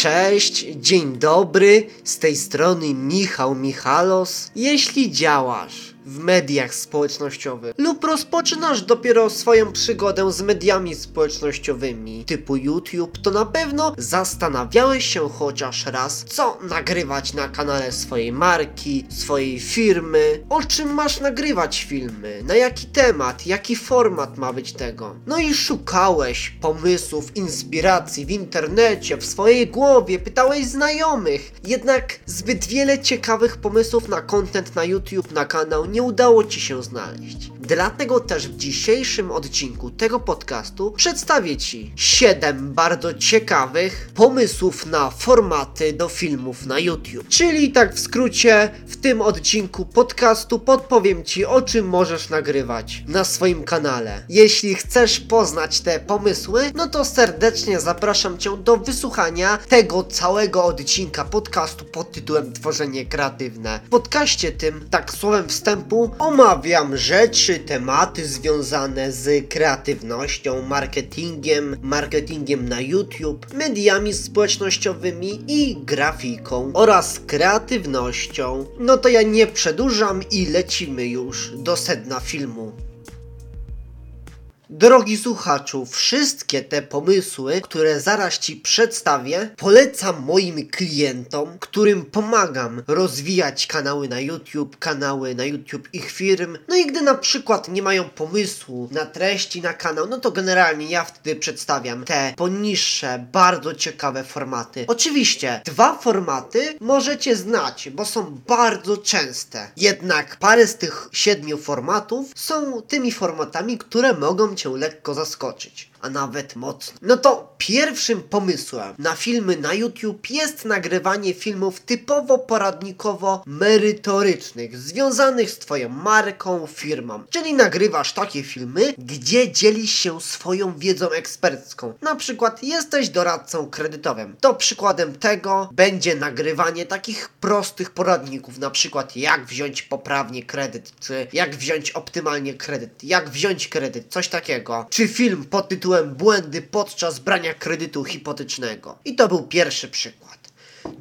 Cześć, dzień dobry, z tej strony Michał Michalos. Jeśli działasz w mediach społecznościowych lub rozpoczynasz dopiero swoją przygodę z mediami społecznościowymi typu YouTube, to na pewno zastanawiałeś się chociaż raz, co nagrywać na kanale swojej marki, swojej firmy, o czym masz nagrywać filmy, na jaki temat, jaki format ma być tego. No i szukałeś pomysłów, inspiracji w internecie, w swojej głowie, pytałeś znajomych, jednak zbyt wiele ciekawych pomysłów na content na YouTube, na kanał się znaleźć. Dlatego też w dzisiejszym odcinku tego podcastu przedstawię Ci 7 bardzo ciekawych pomysłów na formaty do filmów na YouTube. Czyli tak w skrócie, w tym odcinku podcastu podpowiem Ci o czym możesz nagrywać na swoim kanale. Jeśli chcesz poznać te pomysły, no to serdecznie zapraszam Cię do wysłuchania tego całego odcinka podcastu pod tytułem Tworzenie kreatywne. W podcaście tym, tak słowem wstępu, omawiam rzeczy, tematy związane z kreatywnością, marketingiem, marketingiem na YouTube, mediami społecznościowymi i grafiką oraz kreatywnością. No to ja nie przedłużam i lecimy już do sedna filmu. Drogi słuchaczu, wszystkie te pomysły, które zaraz Ci przedstawię, polecam moim klientom, którym pomagam rozwijać kanały na YouTube, kanały na YouTube ich firm. No i gdy na przykład nie mają pomysłu na treści na kanał, no to generalnie ja wtedy przedstawiam te poniższe, bardzo ciekawe formaty. Oczywiście, dwa formaty możecie znać, bo są bardzo częste. Jednak parę z tych siedmiu formatów są tymi formatami, które mogą Cię lekko zaskoczyć a nawet mocno. No to pierwszym pomysłem na filmy na YouTube jest nagrywanie filmów typowo poradnikowo-merytorycznych, związanych z Twoją marką, firmą. Czyli nagrywasz takie filmy, gdzie dzielisz się swoją wiedzą ekspercką. Na przykład jesteś doradcą kredytowym. To przykładem tego będzie nagrywanie takich prostych poradników, na przykład jak wziąć poprawnie kredyt, czy jak wziąć optymalnie kredyt, jak wziąć kredyt, coś takiego. Czy film pod tytułem tytułem Błędy podczas brania kredytu hipotecznego. I to był pierwszy przykład.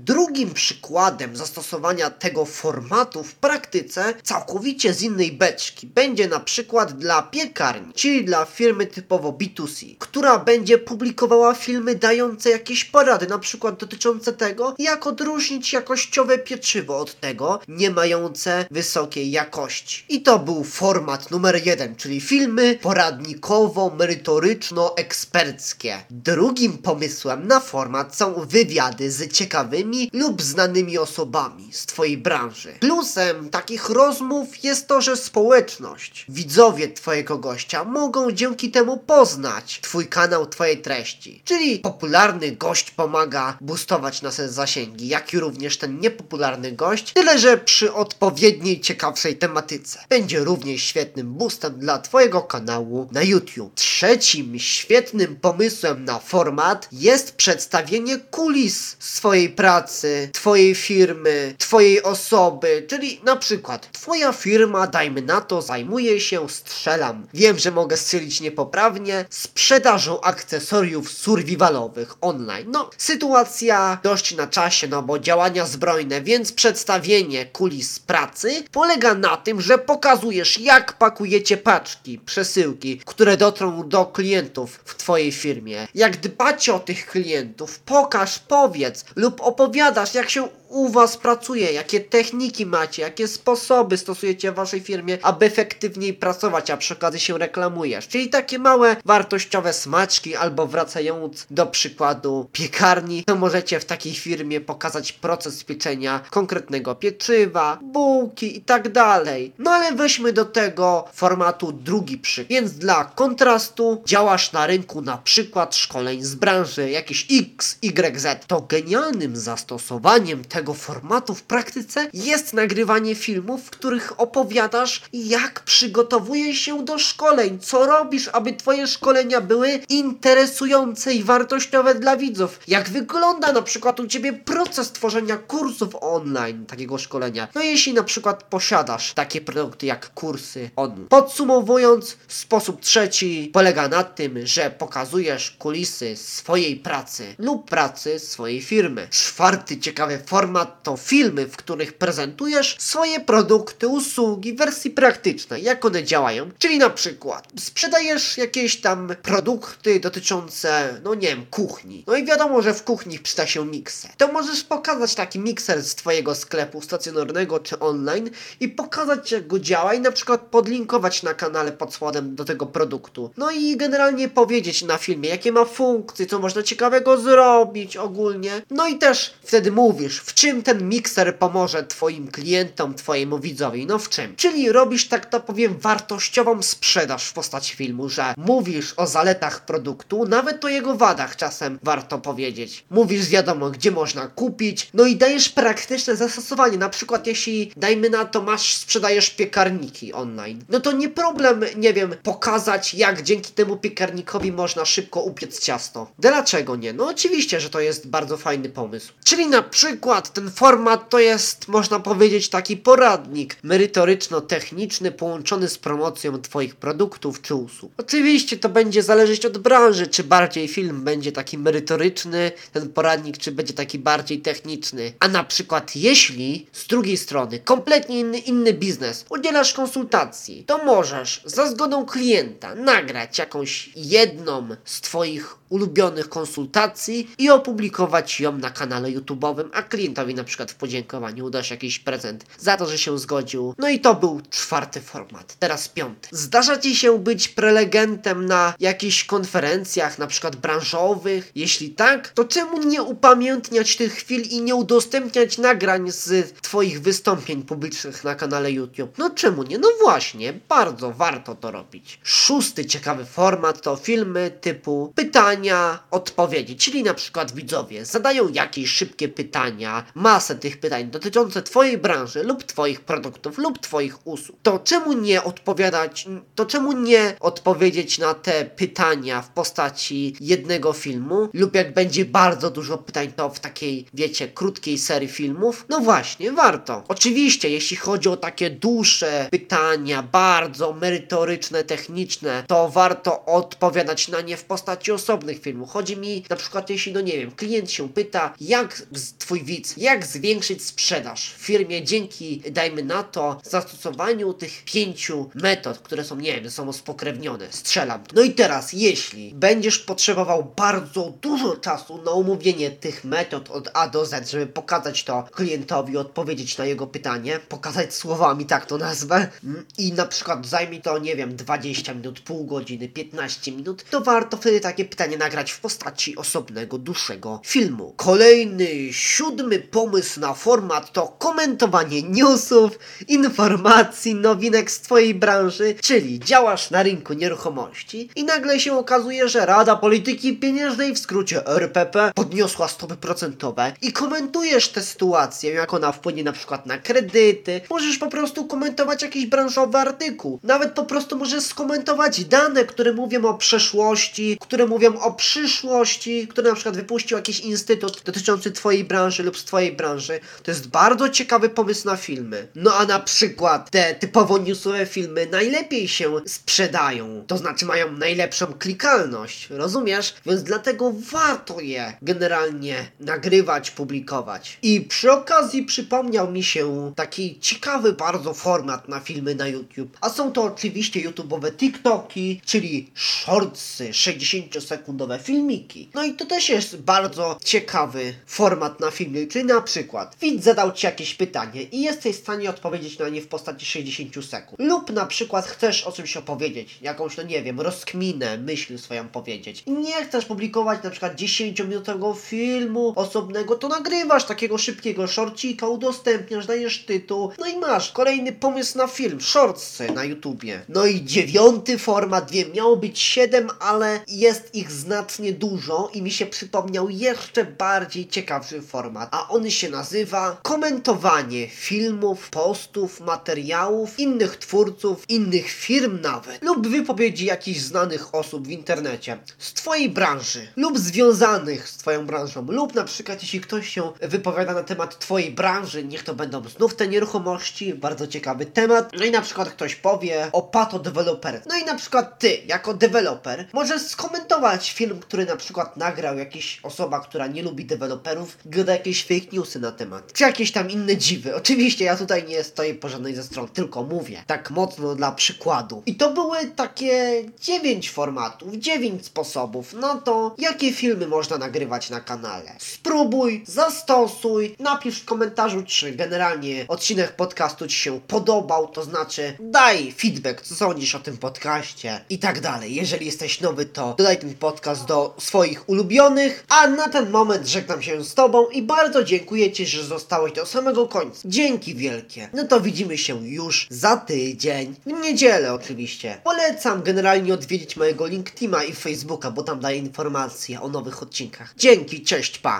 Drugim przykładem zastosowania tego formatu w praktyce całkowicie z innej beczki będzie na przykład dla piekarni, czyli dla firmy typowo B2C, która będzie publikowała filmy dające jakieś porady, na przykład dotyczące tego, jak odróżnić jakościowe pieczywo od tego nie mające wysokiej jakości. I to był format numer jeden, czyli filmy poradnikowo-merytoryczno-eksperckie. Drugim pomysłem na format są wywiady z ciekawymi lub znanymi osobami z Twojej branży. Plusem takich rozmów jest to, że społeczność, widzowie Twojego gościa mogą dzięki temu poznać Twój kanał, Twojej treści. Czyli popularny gość pomaga boostować nasze zasięgi, jak i również ten niepopularny gość, tyle że przy odpowiedniej, ciekawszej tematyce. Będzie również świetnym boostem dla Twojego kanału na YouTube. Trzecim świetnym pomysłem na format jest przedstawienie kulis swojej pracy, Twojej firmy, Twojej osoby, czyli na przykład Twoja firma, dajmy na to, zajmuje się, strzelam. Wiem, że mogę strzelić niepoprawnie, sprzedażą akcesoriów survivalowych online. No, sytuacja dość na czasie, no bo działania zbrojne, więc przedstawienie kulis pracy polega na tym, że pokazujesz jak pakujecie paczki, przesyłki, które dotrą do klientów w Twojej firmie. Jak dbacie o tych klientów, pokaż, powiedz lub opowiadasz jak się u Was pracuje, jakie techniki macie, jakie sposoby stosujecie w Waszej firmie, aby efektywniej pracować, a przy okazji się reklamujesz. Czyli takie małe, wartościowe smaczki, albo wracając do przykładu piekarni, to możecie w takiej firmie pokazać proces pieczenia konkretnego pieczywa, bułki i tak dalej. No ale weźmy do tego formatu drugi przykład. Więc dla kontrastu działasz na rynku na przykład szkoleń z branży, jakieś X, Y, Z. To genialnym zastosowaniem tego tego formatu w praktyce jest nagrywanie filmów, w których opowiadasz, jak przygotowujesz się do szkoleń, co robisz, aby twoje szkolenia były interesujące i wartościowe dla widzów. Jak wygląda na przykład u ciebie proces tworzenia kursów online takiego szkolenia. No jeśli na przykład posiadasz takie produkty jak kursy online. Podsumowując, sposób trzeci polega na tym, że pokazujesz kulisy swojej pracy lub pracy swojej firmy. Czwarty ciekawy format to filmy, w których prezentujesz swoje produkty, usługi w wersji praktycznej, jak one działają. Czyli na przykład sprzedajesz jakieś tam produkty dotyczące, no nie wiem, kuchni. No i wiadomo, że w kuchni przyda się mikser. To możesz pokazać taki mikser z twojego sklepu stacjonarnego czy online i pokazać jak go działa i na przykład podlinkować na kanale pod spodem do tego produktu. No i generalnie powiedzieć na filmie, jakie ma funkcje, co można ciekawego zrobić ogólnie. No i też wtedy mówisz, w czym ten mikser pomoże twoim klientom, twojemu widzowi. No w czym? Czyli robisz, tak to powiem, wartościową sprzedaż w postaci filmu, że mówisz o zaletach produktu, nawet o jego wadach czasem warto powiedzieć. Mówisz wiadomo, gdzie można kupić, no i dajesz praktyczne zastosowanie. Na przykład jeśli, dajmy na to, masz, sprzedajesz piekarniki online, no to nie problem, nie wiem, pokazać jak dzięki temu piekarnikowi można szybko upiec ciasto. Dlaczego nie? No oczywiście, że to jest bardzo fajny pomysł. Czyli na przykład ten format to jest, można powiedzieć, taki poradnik merytoryczno-techniczny połączony z promocją Twoich produktów czy usług. Oczywiście to będzie zależeć od branży, czy bardziej film będzie taki merytoryczny, ten poradnik, czy będzie taki bardziej techniczny. A na przykład jeśli z drugiej strony kompletnie inny, inny biznes, udzielasz konsultacji, to możesz za zgodą klienta nagrać jakąś jedną z Twoich ulubionych konsultacji i opublikować ją na kanale YouTube'owym, a klientowi na przykład w podziękowaniu udasz jakiś prezent za to, że się zgodził. No i to był czwarty format. Teraz piąty. Zdarza Ci się być prelegentem na jakichś konferencjach, na przykład branżowych? Jeśli tak, to czemu nie upamiętniać tych chwil i nie udostępniać nagrań z Twoich wystąpień publicznych na kanale YouTube? No czemu nie? No właśnie, bardzo warto to robić. Szósty ciekawy format to filmy typu pytania, odpowiedzi, czyli na przykład widzowie zadają jakieś szybkie pytania, masę tych pytań dotyczące Twojej branży lub Twoich produktów lub Twoich usług. To czemu nie odpowiadać, to czemu nie odpowiedzieć na te pytania w postaci jednego filmu lub jak będzie bardzo dużo pytań, to w takiej, wiecie, krótkiej serii filmów? No właśnie, warto. Oczywiście, jeśli chodzi o takie dłuższe pytania, bardzo merytoryczne, techniczne, to warto odpowiadać na nie w postaci osobnych filmów. Chodzi mi na przykład, jeśli, no nie wiem, klient się pyta, jak twój widz, jak zwiększyć sprzedaż w firmie dzięki, dajmy na to, zastosowaniu tych pięciu metod, które są, nie wiem, są spokrewnione. Strzelam. No i teraz, jeśli będziesz potrzebował bardzo dużo czasu na omówienie tych metod od A do Z, żeby pokazać to klientowi, odpowiedzieć na jego pytanie, pokazać słowami, tak to nazwę, mm, i na przykład zajmie to, nie wiem, 20 minut, pół godziny, 15 minut, to warto wtedy takie pytanie nagrać w postaci osobnego, dłuższego filmu. Kolejny, siódmy pomysł na format to komentowanie newsów, informacji, nowinek z Twojej branży, czyli działasz na rynku nieruchomości i nagle się okazuje, że Rada Polityki Pieniężnej, w skrócie RPP, podniosła stopy procentowe i komentujesz tę sytuację, jak ona wpłynie na przykład na kredyty. Możesz po prostu komentować jakiś branżowy artykuł. Nawet po prostu możesz skomentować dane, które mówią o przeszłości, które mówią o przyszłości, które na przykład wypuścił jakiś instytut dotyczący Twojej branży lub Twojej branży. To jest bardzo ciekawy pomysł na filmy. No a na przykład te typowo newsowe filmy najlepiej się sprzedają. To znaczy mają najlepszą klikalność, rozumiesz? Więc dlatego warto je generalnie nagrywać, publikować. I przy okazji przypomniał mi się taki ciekawy bardzo format na filmy na YouTube. A są to oczywiście YouTube'owe TikToki, czyli shortsy, 60-sekundowe filmiki. No i to też jest bardzo ciekawy format na filmy, czyli na przykład widz zadał Ci jakieś pytanie i jesteś w stanie odpowiedzieć na nie w postaci 60 sekund. Lub na przykład chcesz o czymś opowiedzieć, jakąś, no nie wiem, rozkminę, myśl swoją powiedzieć. I nie chcesz publikować na przykład 10-minutowego filmu osobnego, to nagrywasz takiego szybkiego shorcika, udostępniasz, dajesz tytuł, no i masz kolejny pomysł na film, shortsy na YouTubie. No i dziewiąty format, wiem, miało być 7, ale jest ich znacznie dużo i mi się przypomniał jeszcze bardziej ciekawszy format. A on się nazywa komentowanie filmów, postów, materiałów innych twórców, innych firm nawet, lub wypowiedzi jakichś znanych osób w internecie z twojej branży lub związanych z twoją branżą, lub na przykład jeśli ktoś się wypowiada na temat twojej branży, niech to będą znów te nieruchomości, bardzo ciekawy temat, no i na przykład ktoś powie o pato developer. No i na przykład ty, jako deweloper, możesz skomentować film, który na przykład nagrał jakaś osoba, która nie lubi deweloperów, gada jakieś fake newsy na temat, czy jakieś tam inne dziwy. Oczywiście ja tutaj nie stoję po żadnej ze stron, tylko mówię, tak mocno dla przykładu. I to były takie dziewięć formatów, dziewięć sposobów na to, jakie filmy można nagrywać na kanale. Spróbuj, zastosuj, napisz w komentarzu, czy generalnie odcinek podcastu Ci się podobał, to znaczy daj feedback, co sądzisz o tym podcaście i tak dalej. Jeżeli jesteś nowy, to dodaj ten podcast do swoich ulubionych, a na ten moment żegnam się z Tobą i bardzo dziękuję Ci, że zostałeś do samego końca. Dzięki wielkie. No to widzimy się już za tydzień. W niedzielę oczywiście. Polecam generalnie odwiedzić mojego LinkedIna i Facebooka, bo tam daję informacje o nowych odcinkach. Dzięki, cześć, pa!